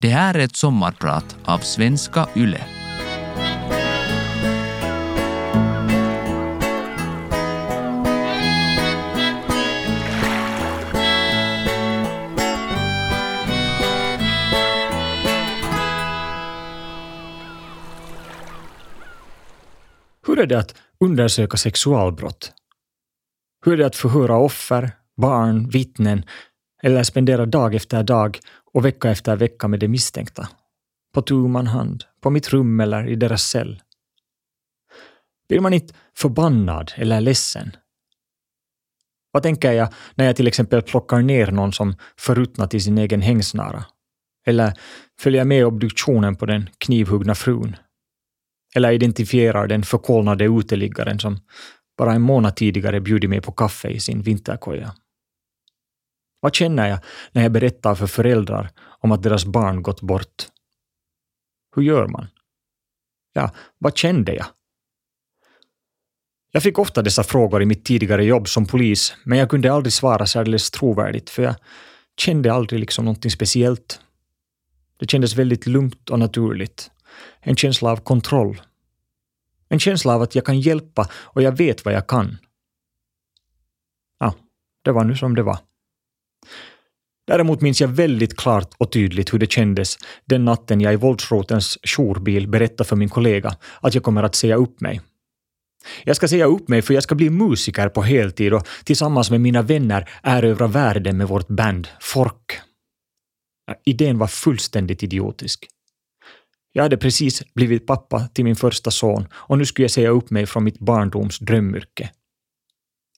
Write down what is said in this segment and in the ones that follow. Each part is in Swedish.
Det här är ett sommarprat av Svenska Yle. Hur är det att undersöka sexualbrott? Hur är det att förhöra offer, barn, vittnen eller spendera dag efter dag och vecka efter vecka med de misstänkta? På tu man hand, på mitt rum eller i deras cell? Blir man inte förbannad eller ledsen? Vad tänker jag när jag till exempel plockar ner någon som förruttnat i sin egen hängsnara? Eller följer med obduktionen på den knivhuggna frun? Eller identifierar den förkolnade uteliggaren som bara en månad tidigare bjudit mig på kaffe i sin vinterkoja? Vad känner jag när jag berättar för föräldrar om att deras barn gått bort? Hur gör man? Ja, vad kände jag? Jag fick ofta dessa frågor i mitt tidigare jobb som polis, men jag kunde aldrig svara särdeles trovärdigt, för jag kände aldrig liksom någonting speciellt. Det kändes väldigt lugnt och naturligt. En känsla av kontroll. En känsla av att jag kan hjälpa och jag vet vad jag kan. Ja, det var nu som det var. Däremot minns jag väldigt klart och tydligt hur det kändes den natten jag i våldsrotens jourbil berättade för min kollega att jag kommer att säga upp mig. Jag ska säga upp mig för jag ska bli musiker på heltid och tillsammans med mina vänner erövra världen med vårt band Fork. Idén var fullständigt idiotisk. Jag hade precis blivit pappa till min första son och nu skulle jag säga upp mig från mitt barndoms drömyrke.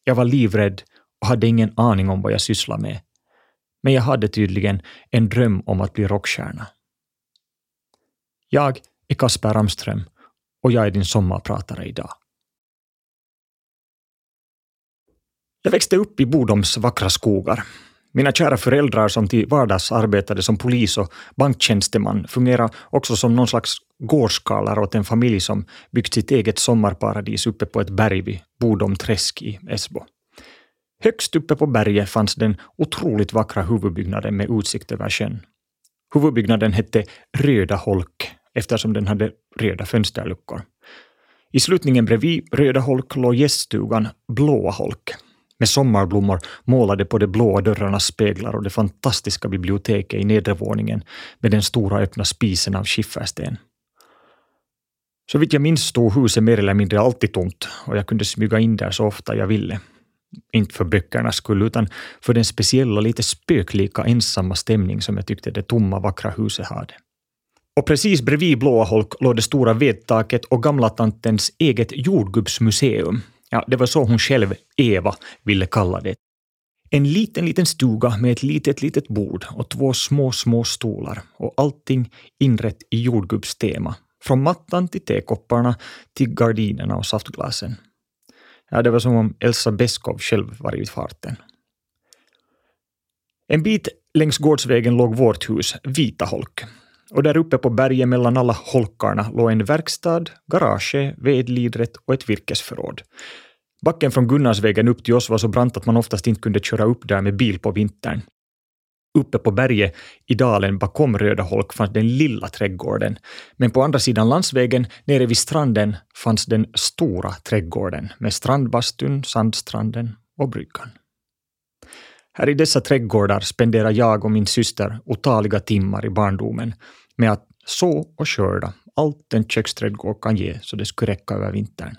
Jag var livrädd och hade ingen aning om vad jag sysslade med. Men jag hade tydligen en dröm om att bli rockstjärna. Jag är Kasper Ramström och jag är din sommarpratare idag. Jag växte upp i Bodoms vackra skogar. Mina kära föräldrar som till vardags arbetade som polis och banktjänsteman fungerade också som någon slags gårdskarlar åt en familj som byggt sitt eget sommarparadis uppe på ett berg vid Bodom träsk i Esbo. Högst uppe på berget fanns den otroligt vackra huvudbyggnaden med utsikt över sjön. Huvudbyggnaden hette Röda Holk eftersom den hade röda fönsterluckor. I slutningen bredvid Röda Holk låg gäststugan Blåa Holk med sommarblommor målade på de blåa dörrarnas speglar och det fantastiska biblioteket i nedre våningen med den stora öppna spisen av skiffersten. Så vitt jag minns stod huset mer eller mindre alltid tomt och jag kunde smyga in där så ofta jag ville. Inte för böckernas skull, utan för den speciella, lite spöklika, ensamma stämning som jag tyckte det tomma, vackra huset hade. Och precis bredvid Blåa Holk låg det stora vedtaket och gamla tantens eget jordgubbsmuseum. Ja, det var så hon själv, Eva, ville kalla det. En liten, liten stuga med ett litet, litet bord och två små, små stolar och allting inrett i jordgubbstema. Från mattan till tekopparna till gardinerna och saftglasen. Ja, det var som om Elsa Beskow själv var i farten. En bit längs gårdsvägen låg vårt hus, Vita Holk. Och där uppe på berget mellan alla holkarna låg en verkstad, garage, vedlidret och ett virkesförråd. Backen från Gunnarsvägen upp till oss var så brant att man oftast inte kunde köra upp där med bil på vintern. Uppe på berget i dalen bakom Röda Holk fanns den lilla trädgården, men på andra sidan landsvägen, nere vid stranden, fanns den stora trädgården med strandbastun, sandstranden och bryggan. Här i dessa trädgårdar spenderar jag och min syster otaliga timmar i barndomen med att så och skörda allt en köksträdgård kan ge så det skulle räcka över vintern.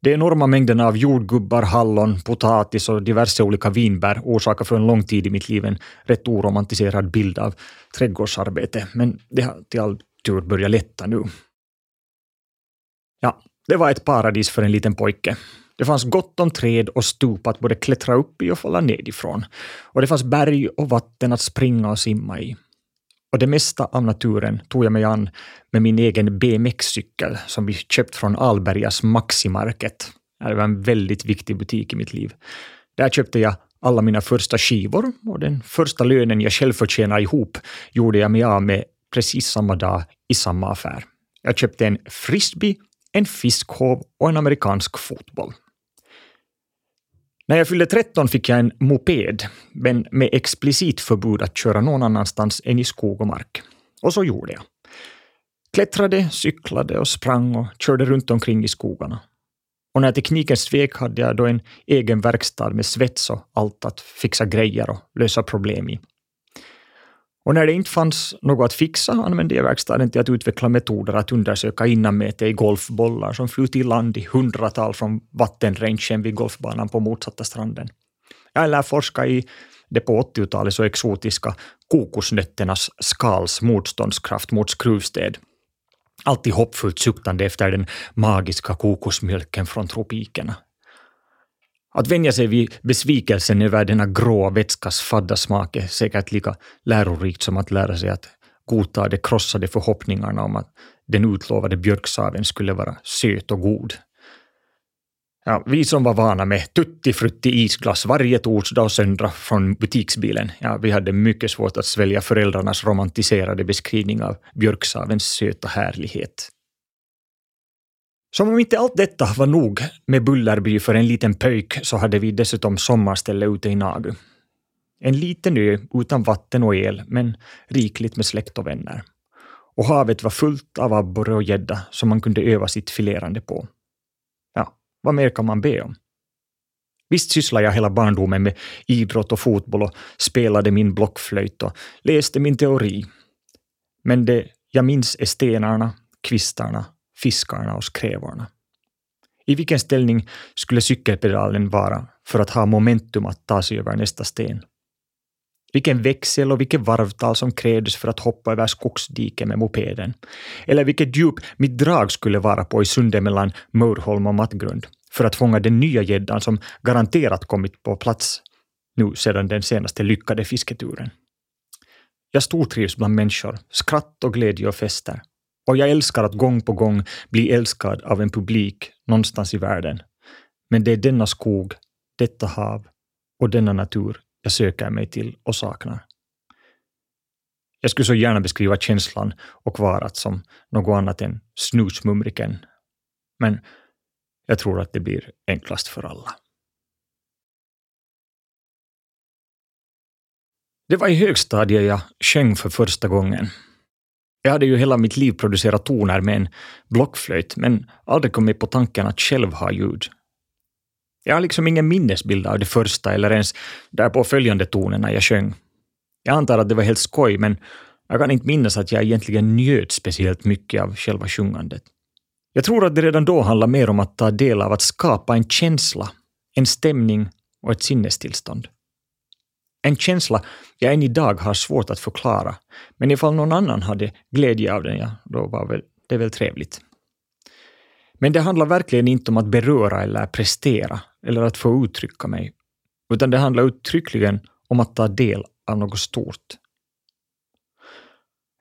De enorma mängderna av jordgubbar, hallon, potatis och diverse olika vinbär orsakar för en lång tid i mitt liv en rätt oromantiserad bild av trädgårdsarbete, men det har till all tur börjat lätta nu. Ja, det var ett paradis för en liten pojke. Det fanns gott om träd och stup att både klättra upp i och falla ned ifrån. Och det fanns berg och vatten att springa och simma i. Och det mesta av naturen tog jag mig an med min egen BMX-cykel som vi köpt från Albergas Maximarket. Det var en väldigt viktig butik i mitt liv. Där köpte jag alla mina första skivor och den första lönen jag själv förtjänade ihop gjorde jag mig av med precis samma dag i samma affär. Jag köpte en frisbee, en fiskhov och en amerikansk fotboll. När jag fyllde 13 fick jag en moped, men med explicit förbud att köra någon annanstans än i skog och mark. Och så gjorde jag. Klättrade, cyklade och sprang och körde runt omkring i skogarna. Och när tekniken svek hade jag då en egen verkstad med svets och allt att fixa grejer och lösa problem i. Och när det inte fanns något att fixa använde jag verkstaden till att utveckla metoder att undersöka innanmäte i golfbollar som flutit i land i hundratal från vattenrangen vid golfbanan på motsatta stranden. Jag lär forska i det på 80-talet så exotiska kokosnötternas skals motståndskraft mot skruvstäd. Alltid hoppfullt suktande efter den magiska kokosmjölken från tropikerna. Att vänja sig vid besvikelsen över denna grå vätskas fadda smak är säkert lika lärorikt som att lära sig att godta de krossade förhoppningarna om att den utlovade björksaven skulle vara söt och god. Ja, vi som var vana med tuttifrutti isglass varje torsdag och söndag från butiksbilen, ja, vi hade mycket svårt att svälja föräldrarnas romantiserade beskrivning av björksavens söta härlighet. Som om inte allt detta var nog med Bullerby för en liten pöjk så hade vi dessutom sommarställe ute i Nagu. En liten ö utan vatten och el, men rikligt med släkt och vänner. Och havet var fullt av abborre och gädda som man kunde öva sitt filerande på. Ja, vad mer kan man be om? Visst sysslade jag hela barndomen med idrott och fotboll och spelade min blockflöjt och läste min teori. Men det jag minns är stenarna, kvistarna fiskarna och skrävarna. I vilken ställning skulle cykelpedalen vara för att ha momentum att ta sig över nästa sten? Vilken växel och vilket varvtal som krävdes för att hoppa över skogsdiket med mopeden. Eller vilket djup mitt drag skulle vara på i sundet mellan Mörholm och Mattgrund för att fånga den nya gäddan som garanterat kommit på plats nu sedan den senaste lyckade fisketuren. Jag stortrivs bland människor, skratt och glädje och fester. Och jag älskar att gång på gång bli älskad av en publik någonstans i världen. Men det är denna skog, detta hav och denna natur jag söker mig till och saknar. Jag skulle så gärna beskriva känslan och varat som något annat än snusmumriken. Men jag tror att det blir enklast för alla. Det var i högstadiet jag sjöng för första gången. Jag hade ju hela mitt liv producerat toner med en blockflöjt, men aldrig kommit på tanken att själv ha ljud. Jag har liksom ingen minnesbild av de första eller ens därpå följande tonerna jag sjöng. Jag antar att det var helt skoj, men jag kan inte minnas att jag egentligen njöt speciellt mycket av själva sjungandet. Jag tror att det redan då handlade mer om att ta del av att skapa en känsla, en stämning och ett sinnestillstånd. En känsla jag än idag har svårt att förklara, men ifall någon annan hade glädje av den, ja, då var väl, det väl trevligt. Men det handlar verkligen inte om att beröra eller prestera, eller att få uttrycka mig, utan det handlar uttryckligen om att ta del av något stort.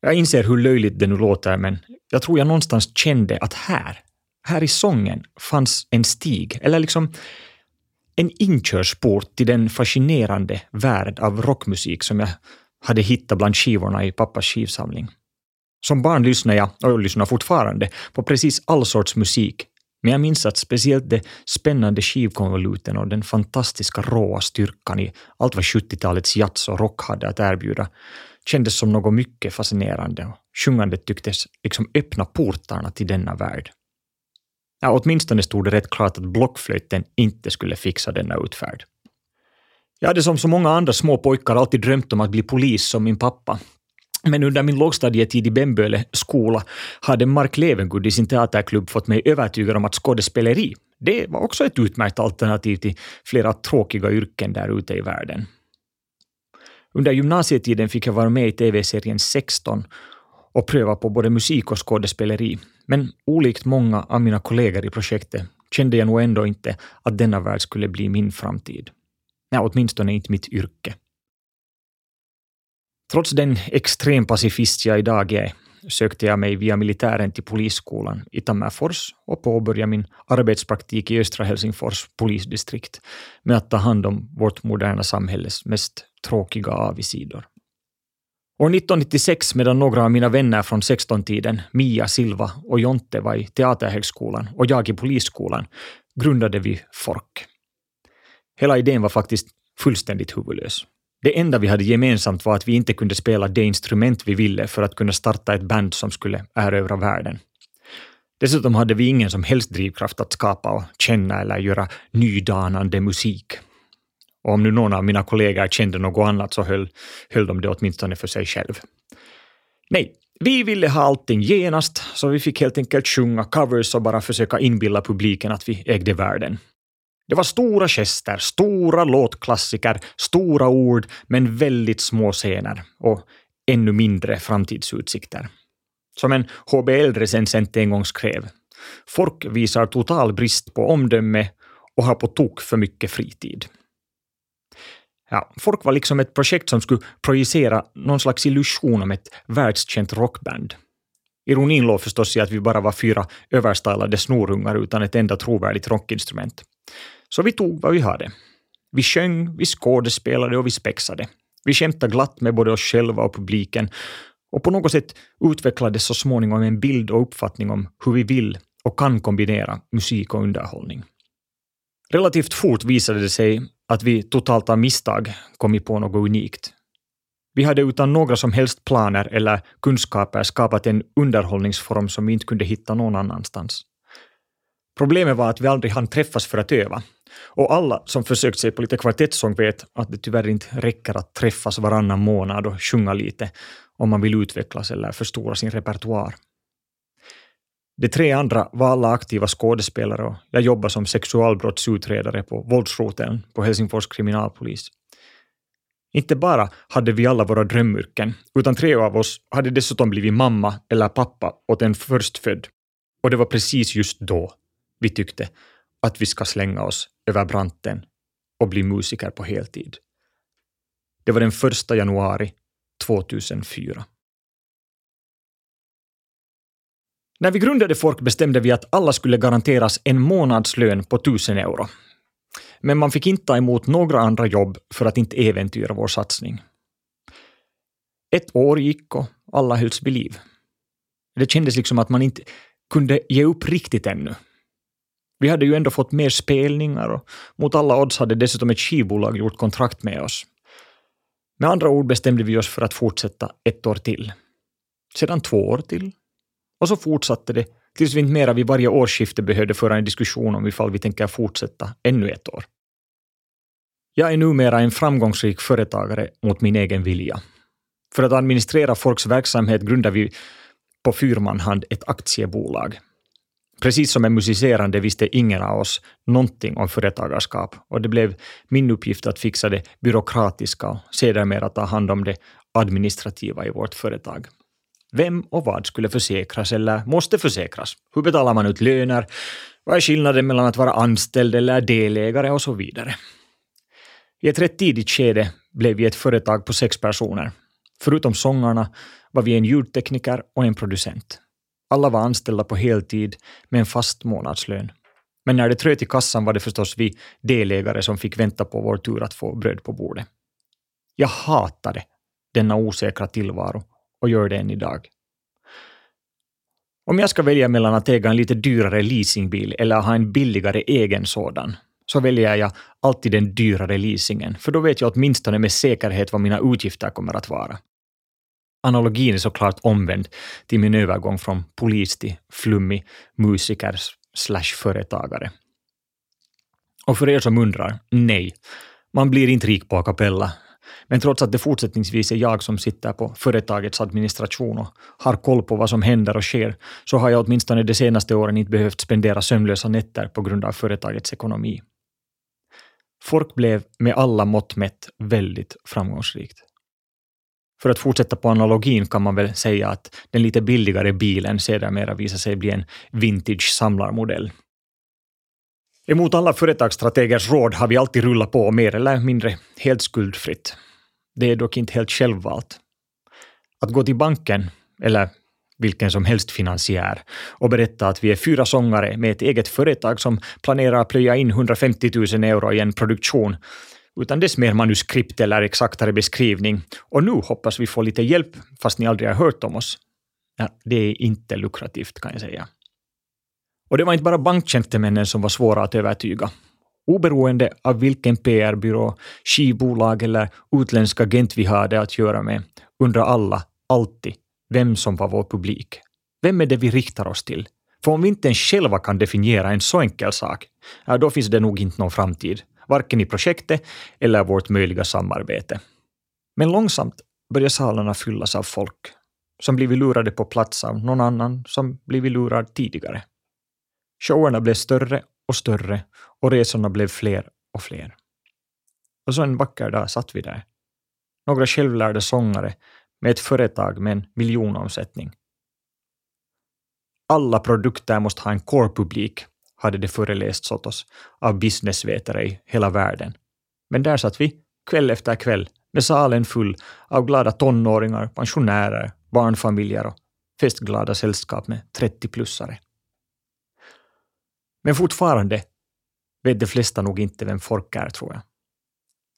Jag inser hur löjligt det nu låter, men jag tror jag någonstans kände att här, här i sången fanns en stig, eller liksom en inkörsport till den fascinerande värld av rockmusik som jag hade hittat bland skivorna i pappas skivsamling. Som barn lyssnade jag, och jag lyssnar fortfarande, på precis all sorts musik, men jag minns att speciellt de spännande skivkonvoluten och den fantastiska råa styrkan i allt vad 70-talets jazz och rock hade att erbjuda kändes som något mycket fascinerande och sjungandet tycktes liksom öppna portarna till denna värld. Ja, åtminstone stod det rätt klart att blockflöjten inte skulle fixa denna utfärd. Jag hade som så många andra små pojkar alltid drömt om att bli polis som min pappa. Men under min lågstadietid i Bemböle skola hade Mark Levengood i sin teaterklubb fått mig övertygad om att skådespeleri, det var också ett utmärkt alternativ till flera tråkiga yrken där ute i världen. Under gymnasietiden fick jag vara med i tv-serien 16 och pröva på både musik och skådespeleri. Men olikt många av mina kollegor i projektet kände jag nog ändå inte att denna värld skulle bli min framtid. Nej, åtminstone inte mitt yrke. Trots den extrem pacifist jag idag är sökte jag mig via militären till polisskolan i Tammerfors och påbörjade min arbetspraktik i östra Helsingfors polisdistrikt med att ta hand om vårt moderna samhälles mest tråkiga avigsidor. År 1996, medan några av mina vänner från 16-tiden, Mia, Silva och Jonte var i Teaterhögskolan och jag i Polisskolan, grundade vi FORK. Hela idén var faktiskt fullständigt huvudlös. Det enda vi hade gemensamt var att vi inte kunde spela det instrument vi ville för att kunna starta ett band som skulle erövra världen. Dessutom hade vi ingen som helst drivkraft att skapa och känna eller göra nydanande musik. Och om nu någon av mina kollegor kände något annat så höll, höll de det åtminstone för sig själv. Nej, vi ville ha allting genast, så vi fick helt enkelt sjunga covers och bara försöka inbilla publiken att vi ägde världen. Det var stora gester, stora låtklassiker, stora ord, men väldigt små scener och ännu mindre framtidsutsikter. Som en HBL-recensent en gång skrev, folk visar total brist på omdöme och har på tok för mycket fritid. Ja, folk var liksom ett projekt som skulle projicera någon slags illusion om ett världskänt rockband. Ironin låg förstås i att vi bara var fyra överstylade snorungar utan ett enda trovärdigt rockinstrument. Så vi tog vad vi hade. Vi sjöng, vi skådespelade och vi spexade. Vi skämtade glatt med både oss själva och publiken och på något sätt utvecklades så småningom en bild och uppfattning om hur vi vill och kan kombinera musik och underhållning. Relativt fort visade det sig att vi totalt av misstag kommit på något unikt. Vi hade utan några som helst planer eller kunskaper skapat en underhållningsform som vi inte kunde hitta någon annanstans. Problemet var att vi aldrig hann träffas för att öva. Och alla som försökt sig på lite kvartettsång vet att det tyvärr inte räcker att träffas varannan månad och sjunga lite om man vill utvecklas eller förstora sin repertoar. De tre andra var alla aktiva skådespelare och jag jobbar som sexualbrottsutredare på våldsroteln på Helsingfors kriminalpolis. Inte bara hade vi alla våra drömyrken, utan tre av oss hade dessutom blivit mamma eller pappa åt en förstfödd. Och det var precis just då vi tyckte att vi ska slänga oss över branten och bli musiker på heltid. Det var den första januari 2004. När vi grundade Fork bestämde vi att alla skulle garanteras en månadslön på 1000 euro. Men man fick inte ta emot några andra jobb för att inte äventyra vår satsning. Ett år gick och alla hölls vid liv. Det kändes liksom att man inte kunde ge upp riktigt ännu. Vi hade ju ändå fått mer spelningar och mot alla odds hade dessutom ett skivbolag gjort kontrakt med oss. Med andra ord bestämde vi oss för att fortsätta ett år till. Sedan två år till. Och så fortsatte det tills vi inte mera vid varje årsskifte behövde föra en diskussion om ifall vi tänker fortsätta ännu ett år. Jag är numera en framgångsrik företagare mot min egen vilja. För att administrera folks verksamhet grundar vi på fyrmanhand ett aktiebolag. Precis som en musicerande visste ingen av oss någonting om företagarskap och det blev min uppgift att fixa det byråkratiska och sedermera ta hand om det administrativa i vårt företag. Vem och vad skulle försäkras eller måste försäkras? Hur betalar man ut löner? Vad är skillnaden mellan att vara anställd eller delägare och så vidare? I ett rätt tidigt skede blev vi ett företag på sex personer. Förutom sångarna var vi en ljudtekniker och en producent. Alla var anställda på heltid med en fast månadslön. Men när det tröt i kassan var det förstås vi delägare som fick vänta på vår tur att få bröd på bordet. Jag hatade denna osäkra tillvaro och gör det än idag. Om jag ska välja mellan att äga en lite dyrare leasingbil eller ha en billigare egen sådan, så väljer jag alltid den dyrare leasingen, för då vet jag åtminstone med säkerhet vad mina utgifter kommer att vara. Analogin är såklart omvänd till min övergång från polis till flummig musiker slash företagare. Och för er som undrar, nej, man blir inte rik på a cappella. Men trots att det fortsättningsvis är jag som sitter på företagets administration och har koll på vad som händer och sker, så har jag åtminstone de senaste åren inte behövt spendera sömnlösa nätter på grund av företagets ekonomi. Fork blev med alla mått mätt väldigt framgångsrikt. För att fortsätta på analogin kan man väl säga att den lite billigare bilen sedermera visar sig bli en vintage samlarmodell. Emot alla företagsstrategers råd har vi alltid rullat på mer eller mindre helt skuldfritt. Det är dock inte helt självvalt. Att gå till banken, eller vilken som helst finansiär, och berätta att vi är fyra sångare med ett eget företag som planerar att plöja in 150 000 euro i en produktion utan dess mer manuskript eller exaktare beskrivning. Och nu hoppas vi få lite hjälp, fast ni aldrig har hört om oss. Ja, det är inte lukrativt kan jag säga. Och det var inte bara banktjänstemännen som var svåra att övertyga. Oberoende av vilken PR-byrå, skivbolag eller utländsk agent vi hade att göra med undrar alla alltid vem som var vår publik. Vem är det vi riktar oss till? För om vi inte ens själva kan definiera en så enkel sak, ja, då finns det nog inte någon framtid, varken i projektet eller vårt möjliga samarbete. Men långsamt börjar salarna fyllas av folk som blivit lurade på plats av någon annan som blivit lurad tidigare. Showerna blev större och större och resorna blev fler och fler. Och så en vacker dag satt vi där. Några självlärda sångare med ett företag med en miljonomsättning. Alla produkter måste ha en core-publik, hade det förelästs åt oss av businessvetare i hela världen. Men där satt vi, kväll efter kväll, med salen full av glada tonåringar, pensionärer, barnfamiljer och festglada sällskap med 30-plussare. Men fortfarande vet de flesta nog inte vem folk är, tror jag.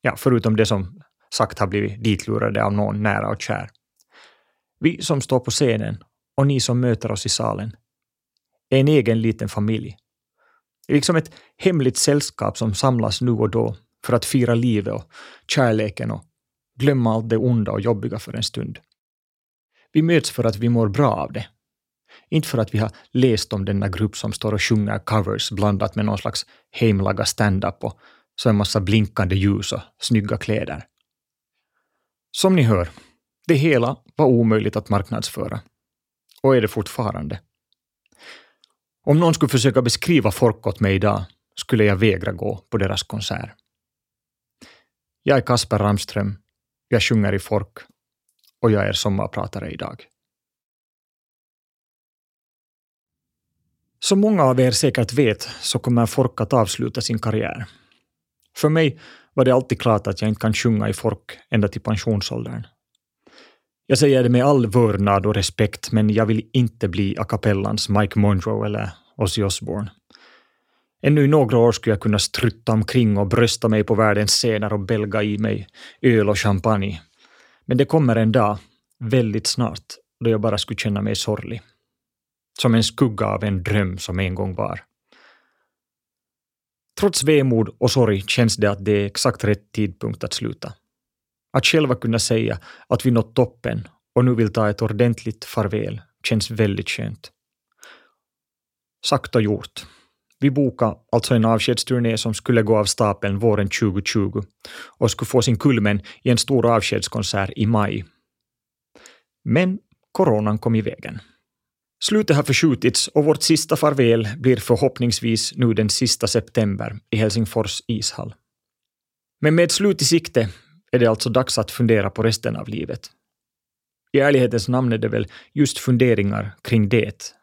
Ja, förutom det som sagt har blivit ditlurade av någon nära och kär. Vi som står på scenen och ni som möter oss i salen är en egen liten familj. Det är liksom ett hemligt sällskap som samlas nu och då för att fira livet och kärleken och glömma allt det onda och jobbiga för en stund. Vi möts för att vi mår bra av det. Inte för att vi har läst om denna grupp som står och sjunger covers blandat med någon slags hemlaga stand-up och så en massa blinkande ljus och snygga kläder. Som ni hör, det hela var omöjligt att marknadsföra. Och är det fortfarande. Om någon skulle försöka beskriva folk åt mig idag skulle jag vägra gå på deras konsert. Jag är Kasper Ramström, jag sjunger i Fork och jag är sommarpratare idag. Som många av er säkert vet så kommer Fork att avsluta sin karriär. För mig var det alltid klart att jag inte kan sjunga i Fork ända till pensionsåldern. Jag säger det med all vördnad och respekt, men jag vill inte bli a cappellans Mike Monroe eller Ozzy Osbourne. Ännu i några år skulle jag kunna strutta omkring och brösta mig på världens scener och belga i mig öl och champagne. Men det kommer en dag, väldigt snart, då jag bara skulle känna mig sorglig. Som en skugga av en dröm som en gång var. Trots vemod och sorg känns det att det är exakt rätt tidpunkt att sluta. Att själva kunna säga att vi nått toppen och nu vill ta ett ordentligt farväl känns väldigt skönt. Sagt och gjort. Vi bokade alltså en avskedsturné som skulle gå av stapeln våren 2020 och skulle få sin kulmen i en stor avskedskonsert i maj. Men coronan kom i vägen. Slutet har förskjutits och vårt sista farväl blir förhoppningsvis nu den sista september i Helsingfors ishall. Men med ett slut i sikte är det alltså dags att fundera på resten av livet. I ärlighetens namn är det väl just funderingar kring det,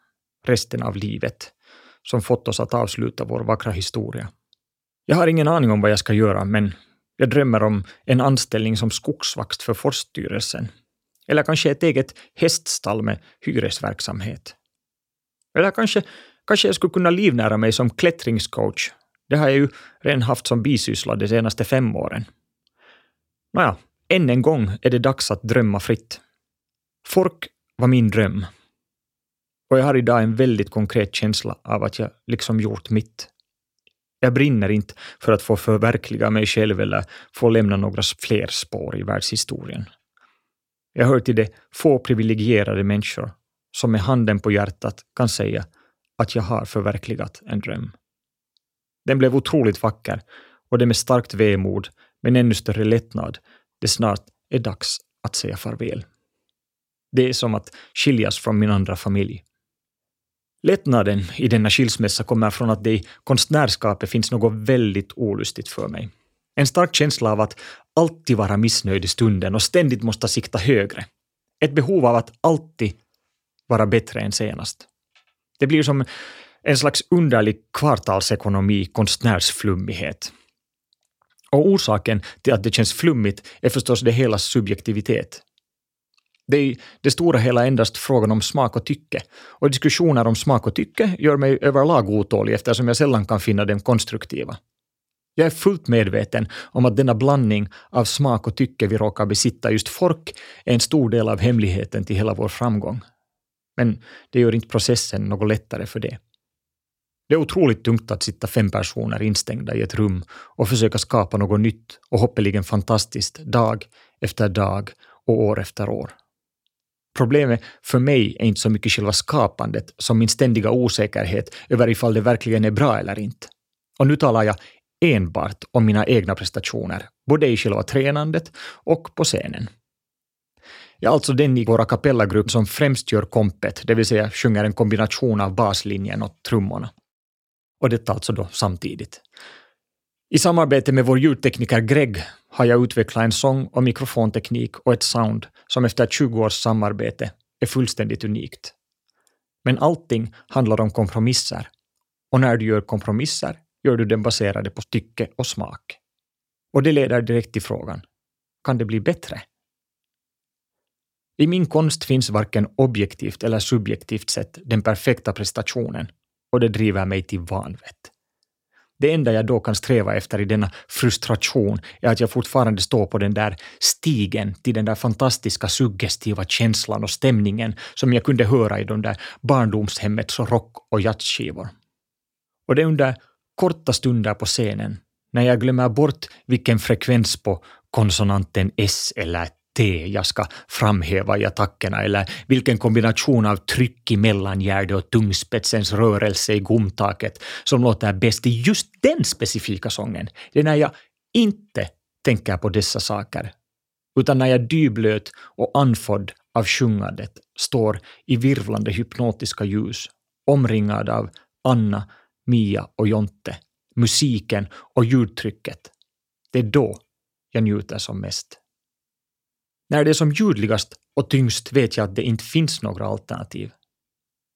resten av livet, som fått oss att avsluta vår vackra historia. Jag har ingen aning om vad jag ska göra, men jag drömmer om en anställning som skogsvakt för Forststyrelsen. Eller kanske ett eget häststall med hyresverksamhet. Eller kanske, kanske jag skulle kunna livnära mig som klättringscoach. Det har jag ju redan haft som bisyssla de senaste fem åren. Nåja, än en gång är det dags att drömma fritt. Fork var min dröm. Och jag har idag en väldigt konkret känsla av att jag liksom gjort mitt. Jag brinner inte för att få förverkliga mig själv eller få lämna några fler spår i världshistorien. Jag hör till de få privilegierade människor som med handen på hjärtat kan säga att jag har förverkligat en dröm. Den blev otroligt vacker och det med starkt vemod, men ännu större lättnad, det snart är dags att säga farväl. Det är som att skiljas från min andra familj. Lättnaden i denna skilsmässa kommer från att det i konstnärskapet finns något väldigt olustigt för mig. En stark känsla av att alltid vara missnöjd i stunden och ständigt måste sikta högre. Ett behov av att alltid vara bättre än senast. Det blir som en slags underlig kvartalsekonomi konstnärsflummighet. Och orsaken till att det känns flummigt är förstås det hela subjektivitet. Det är i det stora hela endast frågan om smak och tycke. Och diskussioner om smak och tycke gör mig överlag otålig eftersom jag sällan kan finna dem konstruktiva. Jag är fullt medveten om att denna blandning av smak och tycke vi råkar besitta just Fork är en stor del av hemligheten till hela vår framgång. Men det gör inte processen något lättare för det. Det är otroligt tungt att sitta fem personer instängda i ett rum och försöka skapa något nytt och hoppeligen fantastiskt dag efter dag och år efter år. Problemet för mig är inte så mycket själva skapandet som min ständiga osäkerhet över ifall det verkligen är bra eller inte. Och nu talar jag enbart om mina egna prestationer, både i själva tränandet och på scenen. Jag är alltså den i vår kapellagrupp som främst gör kompet, det vill säga sjunger en kombination av baslinjen och trummorna. Och detta alltså då samtidigt. I samarbete med vår ljudtekniker Greg har jag utvecklat en sång och mikrofonteknik och ett sound som efter 20 års samarbete är fullständigt unikt. Men allting handlar om kompromisser. Och när du gör kompromisser gör du den baserade på stycke och smak. Och det leder direkt till frågan, kan det bli bättre? I min konst finns varken objektivt eller subjektivt sett den perfekta prestationen och det driver mig till vanvett. Det enda jag då kan sträva efter i denna frustration är att jag fortfarande står på den där stigen till den där fantastiska suggestiva känslan och stämningen som jag kunde höra i de där barndomshemmets rock och jazzskivor. Och det är under korta stunder på scenen, när jag glömmer bort vilken frekvens på konsonanten S eller T jag ska framhäva i attackerna eller vilken kombination av tryck i mellangärde och tungspetsens rörelse i gomtaket som låter bäst i just den specifika sången. Det är när jag inte tänker på dessa saker, utan när jag dyblöt och andfådd av sjungandet står i virvlande hypnotiska ljus, omringad av Anna, Mia och Jonte, musiken och ljudtrycket. Det är då jag njuter som mest. När det är som ljudligast och tyngst vet jag att det inte finns några alternativ.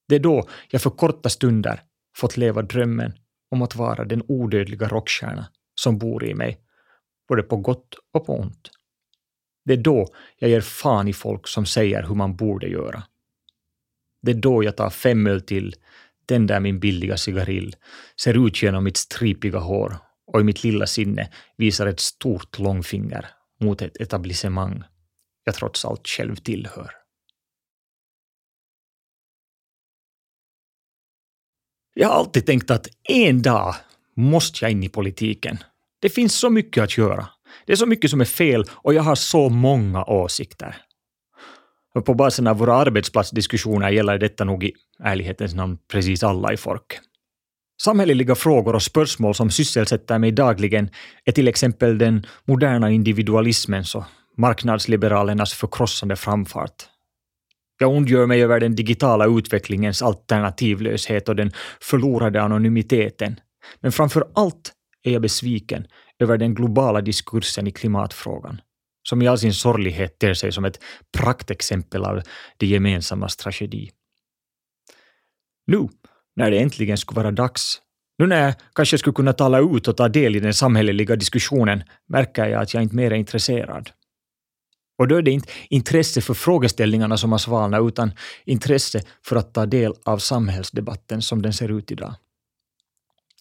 Det är då jag för korta stunder fått leva drömmen om att vara den odödliga rockstjärna som bor i mig, både på gott och på ont. Det är då jag ger fan i folk som säger hur man borde göra. Det är då jag tar fem öl till, tänder min billiga cigarill, ser ut genom mitt stripiga hår och i mitt lilla sinne visar ett stort långfinger mot ett etablissemang jag trots allt själv tillhör. Jag har alltid tänkt att en dag måste jag in i politiken. Det finns så mycket att göra. Det är så mycket som är fel och jag har så många åsikter. På basen av våra arbetsplatsdiskussioner gäller detta nog i ärlighetens namn precis alla i folk. Samhälleliga frågor och spörsmål som sysselsätter mig dagligen är till exempel den moderna individualismens och marknadsliberalernas förkrossande framfart. Jag ondgör mig över den digitala utvecklingens alternativlöshet och den förlorade anonymiteten. Men framför allt är jag besviken över den globala diskursen i klimatfrågan, som i all sin sorglighet ter sig som ett praktexempel av det gemensammas tragedi. Nu, när det äntligen skulle vara dags, nu när jag kanske skulle kunna tala ut och ta del i den samhälleliga diskussionen, märker jag att jag inte mer är intresserad. Och då är det inte intresse för frågeställningarna som har svalnat, utan intresse för att ta del av samhällsdebatten som den ser ut idag.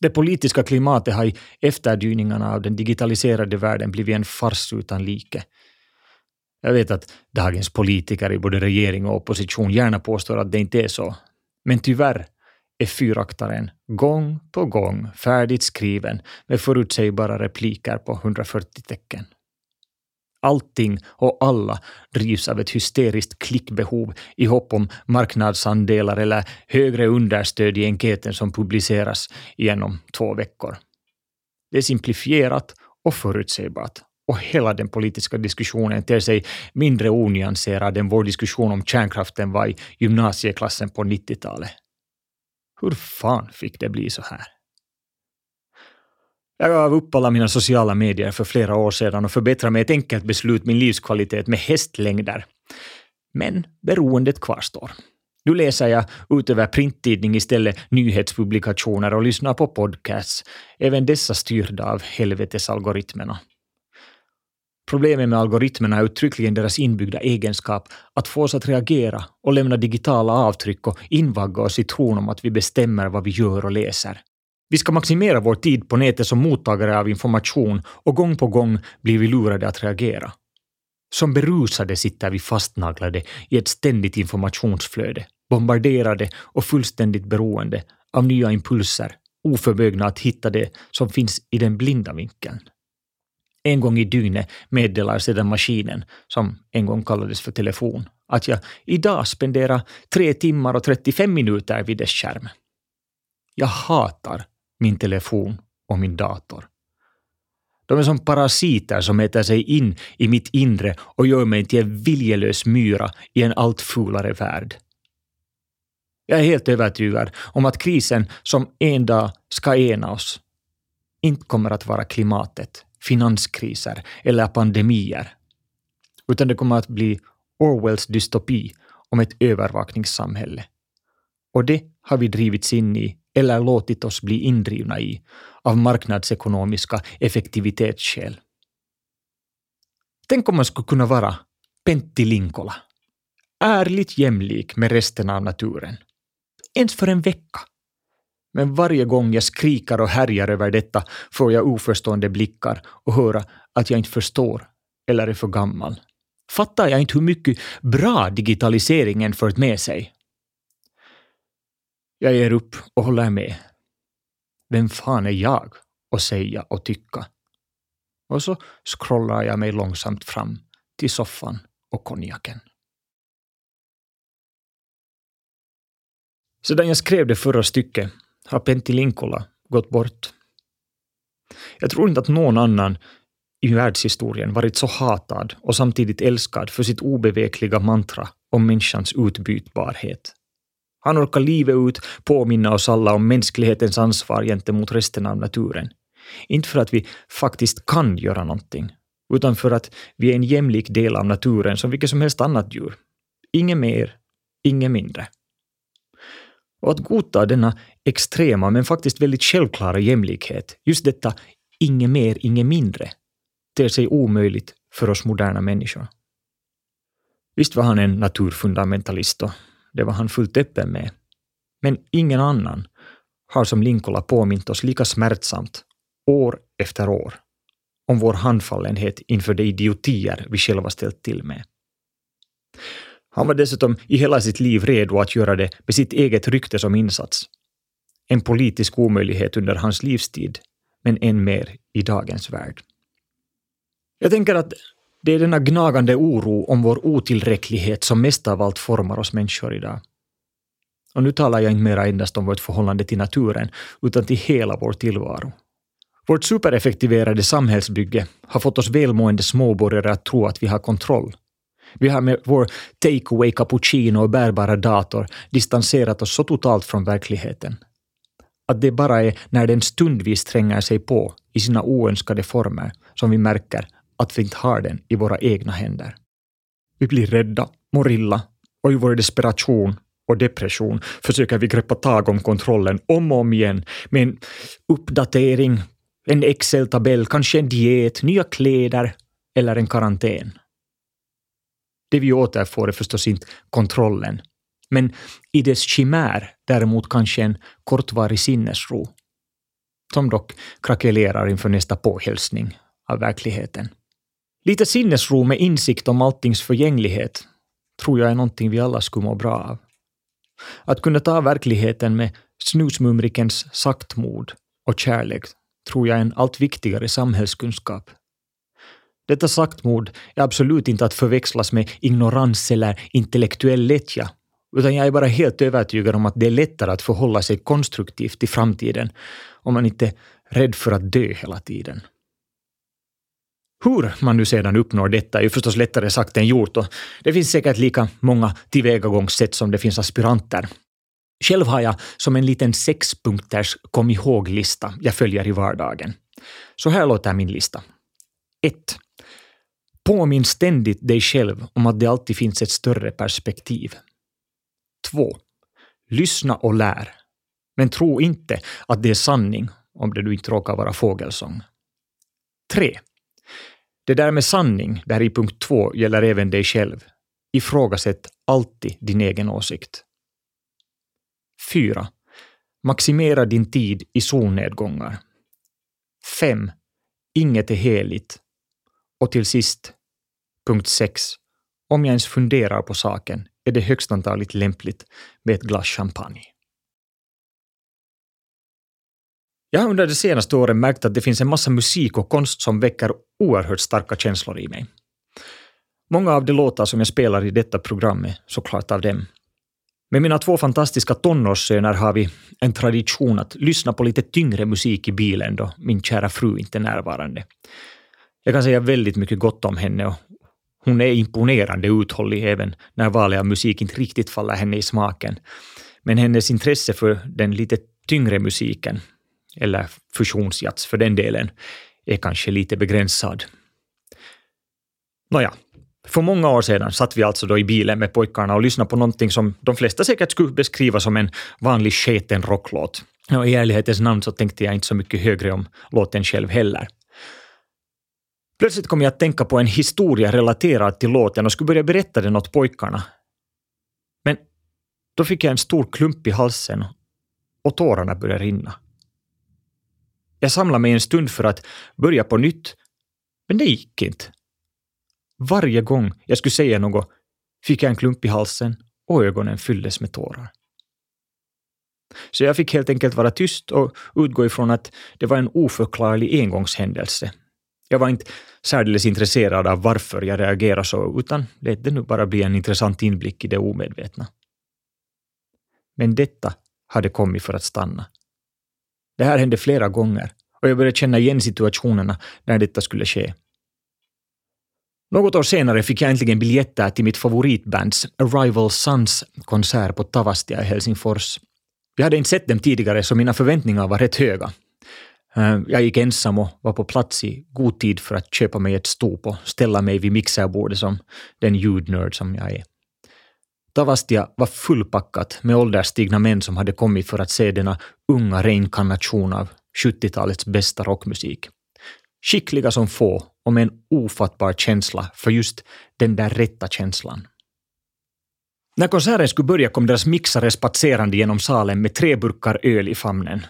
Det politiska klimatet har i efterdyningarna av den digitaliserade världen blivit en fars utan like. Jag vet att dagens politiker i både regering och opposition gärna påstår att det inte är så. Men tyvärr är fyraktaren gång på gång färdigt skriven med förutsägbara repliker på 140 tecken. Allting och alla drivs av ett hysteriskt klickbehov i hopp om marknadsandelar eller högre understöd i enkäten som publiceras igenom två veckor. Det är simplifierat och förutsägbart och hela den politiska diskussionen ter sig mindre onyanserad än vår diskussion om kärnkraften var i gymnasieklassen på 90-talet. Hur fan fick det bli så här? Jag gav upp alla mina sociala medier för flera år sedan och förbättrade med ett enkelt beslut min livskvalitet med hästlängder. Men beroendet kvarstår. Nu läser jag utöver printtidning istället nyhetspublikationer och lyssnar på podcasts, även dessa styrda av helvetesalgoritmerna. Problemet med algoritmerna är uttryckligen deras inbyggda egenskap att få oss att reagera och lämna digitala avtryck och invagga oss i tron om att vi bestämmer vad vi gör och läser. Vi ska maximera vår tid på nätet som mottagare av information och gång på gång blir vi lurade att reagera. Som berusade sitter vi fastnaglade i ett ständigt informationsflöde, bombarderade och fullständigt beroende av nya impulser oförmögna att hitta det som finns i den blinda vinkeln. En gång i dygnet meddelar sedan maskinen, som en gång kallades för telefon, att jag idag spenderar tre timmar och 35 minuter vid dess skärm. Jag hatar min telefon och min dator. De är som parasiter som äter sig in i mitt inre och gör mig till en viljelös myra i en allt fulare värld. Jag är helt övertygad om att krisen som en dag ska ena oss inte kommer att vara klimatet, finanskriser eller pandemier, utan det kommer att bli Orwells dystopi om ett övervakningssamhälle. Och det har vi drivits in i eller låtit oss bli indrivna i av marknadsekonomiska effektivitetsskäl. Tänk om man skulle kunna vara Pentti Linkola, ärligt jämlik med resten av naturen. Ens för en vecka. Men varje gång jag skriker och härjar över detta får jag oförstående blickar och höra att jag inte förstår eller är för gammal. Fattar jag inte hur mycket bra digitaliseringen fört med sig? Jag ger upp och håller med. Vem fan är jag att säga och tycka? Och så scrollar jag mig långsamt fram till soffan och konjaken. Sedan jag skrev det förra stycket har Pentti Linkola gått bort. Jag tror inte att någon annan i världshistorien varit så hatad och samtidigt älskad för sitt obevekliga mantra om människans utbytbarhet. Han orkar livet ut påminna oss alla om mänsklighetens ansvar gentemot resten av naturen. Inte för att vi faktiskt kan göra någonting, utan för att vi är en jämlik del av naturen som vilket som helst annat djur. Inget mer, inget mindre. Och att godta denna extrema men faktiskt väldigt självklara jämlikhet, just detta inget mer, inget mindre, ter sig omöjligt för oss moderna människor. Visst var han en naturfundamentalist och det var han fullt öppen med. Men ingen annan har som Linkola påmint oss lika smärtsamt, år efter år, om vår handfallenhet inför de idiotier vi själva ställt till med. Han var dessutom i hela sitt liv redo att göra det med sitt eget rykte som insats. En politisk omöjlighet under hans livstid, men än mer i dagens värld. Jag tänker att det är denna gnagande oro om vår otillräcklighet som mest av allt formar oss människor idag. Och nu talar jag inte mera endast om vårt förhållande till naturen, utan till hela vår tillvaro. Vårt supereffektiverade samhällsbygge har fått oss välmående småborgare att tro att vi har kontroll. Vi har med vår takeaway cappuccino och bärbara dator distanserat oss så totalt från verkligheten. Att det bara är när den stundvis tränger sig på i sina oönskade former som vi märker att vi inte har den i våra egna händer. Vi blir rädda, mår illa och i vår desperation och depression försöker vi greppa tag om kontrollen om och om igen med en uppdatering, en Excel-tabell, kanske en diet, nya kläder eller en karantän. Det vi återfår är förstås inte kontrollen, men i dess chimär däremot kanske en kortvarig sinnesro, som dock krackelerar inför nästa påhälsning av verkligheten. Lite sinnesro med insikt om alltings förgänglighet tror jag är någonting vi alla skulle må bra av. Att kunna ta verkligheten med snusmumrikens saktmod och kärlek tror jag är en allt viktigare samhällskunskap. Detta saktmod är absolut inte att förväxlas med ignorans eller intellektuell lättja, utan jag är bara helt övertygad om att det är lättare att förhålla sig konstruktivt i framtiden om man inte är rädd för att dö hela tiden. Hur man nu sedan uppnår detta är ju förstås lättare sagt än gjort och det finns säkert lika många tillvägagångssätt som det finns aspiranter. Själv har jag som en liten sexpunkters kom ihåg-lista jag följer i vardagen. Så här låter min lista. 1. Påminn ständigt dig själv om att det alltid finns ett större perspektiv. 2. Lyssna och lär. Men tro inte att det är sanning om det du inte råkar vara fågelsång. 3. Det där med sanning, där i punkt två, gäller även dig själv. Ifrågasätt alltid din egen åsikt. 4. Maximera din tid i solnedgångar. 5. Inget är heligt. Och till sist, punkt 6. Om jag ens funderar på saken är det högst antagligen lämpligt med ett glas champagne. Jag har under de senaste åren märkt att det finns en massa musik och konst som väcker oerhört starka känslor i mig. Många av de låtar som jag spelar i detta program är såklart av dem. Med mina två fantastiska tonårssöner har vi en tradition att lyssna på lite tyngre musik i bilen då min kära fru inte är närvarande. Jag kan säga väldigt mycket gott om henne och hon är imponerande uthållig även när valet av musik inte riktigt faller henne i smaken. Men hennes intresse för den lite tyngre musiken, eller fusionsjazz för den delen, är kanske lite begränsad. Nåja, för många år sedan satt vi alltså då i bilen med pojkarna och lyssnade på någonting som de flesta säkert skulle beskriva som en vanlig sketen rocklåt. Och I ärlighetens namn så tänkte jag inte så mycket högre om låten själv heller. Plötsligt kom jag att tänka på en historia relaterad till låten och skulle börja berätta den åt pojkarna. Men då fick jag en stor klump i halsen och tårarna började rinna. Jag samlade mig en stund för att börja på nytt, men det gick inte. Varje gång jag skulle säga något fick jag en klump i halsen och ögonen fylldes med tårar. Så jag fick helt enkelt vara tyst och utgå ifrån att det var en oförklarlig engångshändelse. Jag var inte särdeles intresserad av varför jag reagerade så, utan lät det nu bara bli en intressant inblick i det omedvetna. Men detta hade kommit för att stanna. Det här hände flera gånger och jag började känna igen situationerna när detta skulle ske. Något år senare fick jag äntligen biljetter till mitt favoritbands Arrival Sons konsert på Tavastia i Helsingfors. Jag hade inte sett dem tidigare så mina förväntningar var rätt höga. Eh, jag gick ensam och var på plats i god tid för att köpa mig ett stop och ställa mig vid mixerbordet som den ljudnörd som jag är. Tavastia var fullpackat med ålderstigna män som hade kommit för att se denna unga reinkarnation av 70-talets bästa rockmusik. Skickliga som få och med en ofattbar känsla för just den där rätta känslan. När konserten skulle börja kom deras mixare spatserande genom salen med tre burkar öl i famnen.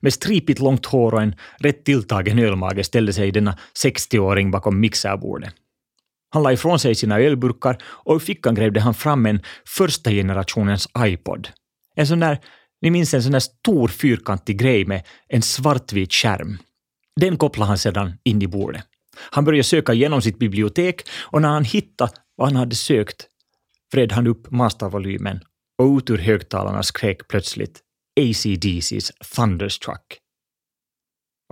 Med stripigt långt hår och en rätt tilltagen ölmage ställde sig denna 60-åring bakom mixerbordet. Han la ifrån sig sina ölburkar och ur fickan grävde han fram en första generationens iPod. En sån där, ni minns en sån där stor fyrkantig grej med en svartvit skärm. Den kopplade han sedan in i bordet. Han började söka igenom sitt bibliotek och när han hittade vad han hade sökt vred han upp mastervolymen och ut ur högtalarna skrek plötsligt ACDC's Thunderstruck.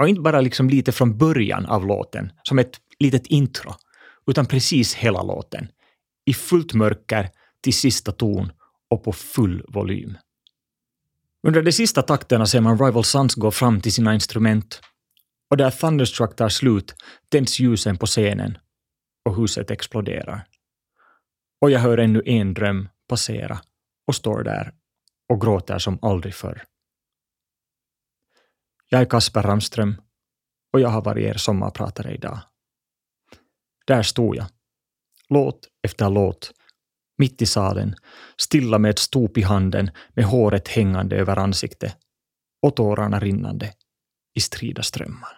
Och inte bara liksom lite från början av låten, som ett litet intro, utan precis hela låten. I fullt mörker, till sista ton och på full volym. Under de sista takterna ser man Rival Sons gå fram till sina instrument och där Thunderstruck tar slut tänds ljusen på scenen och huset exploderar. Och jag hör ännu en dröm passera och står där och gråter som aldrig förr. Jag är Kasper Ramström och jag har varit er sommarpratare idag. Där stod jag, låt efter låt, mitt i salen, stilla med ett stop i handen med håret hängande över ansiktet. Och tårarna rinnande i strida strömmar.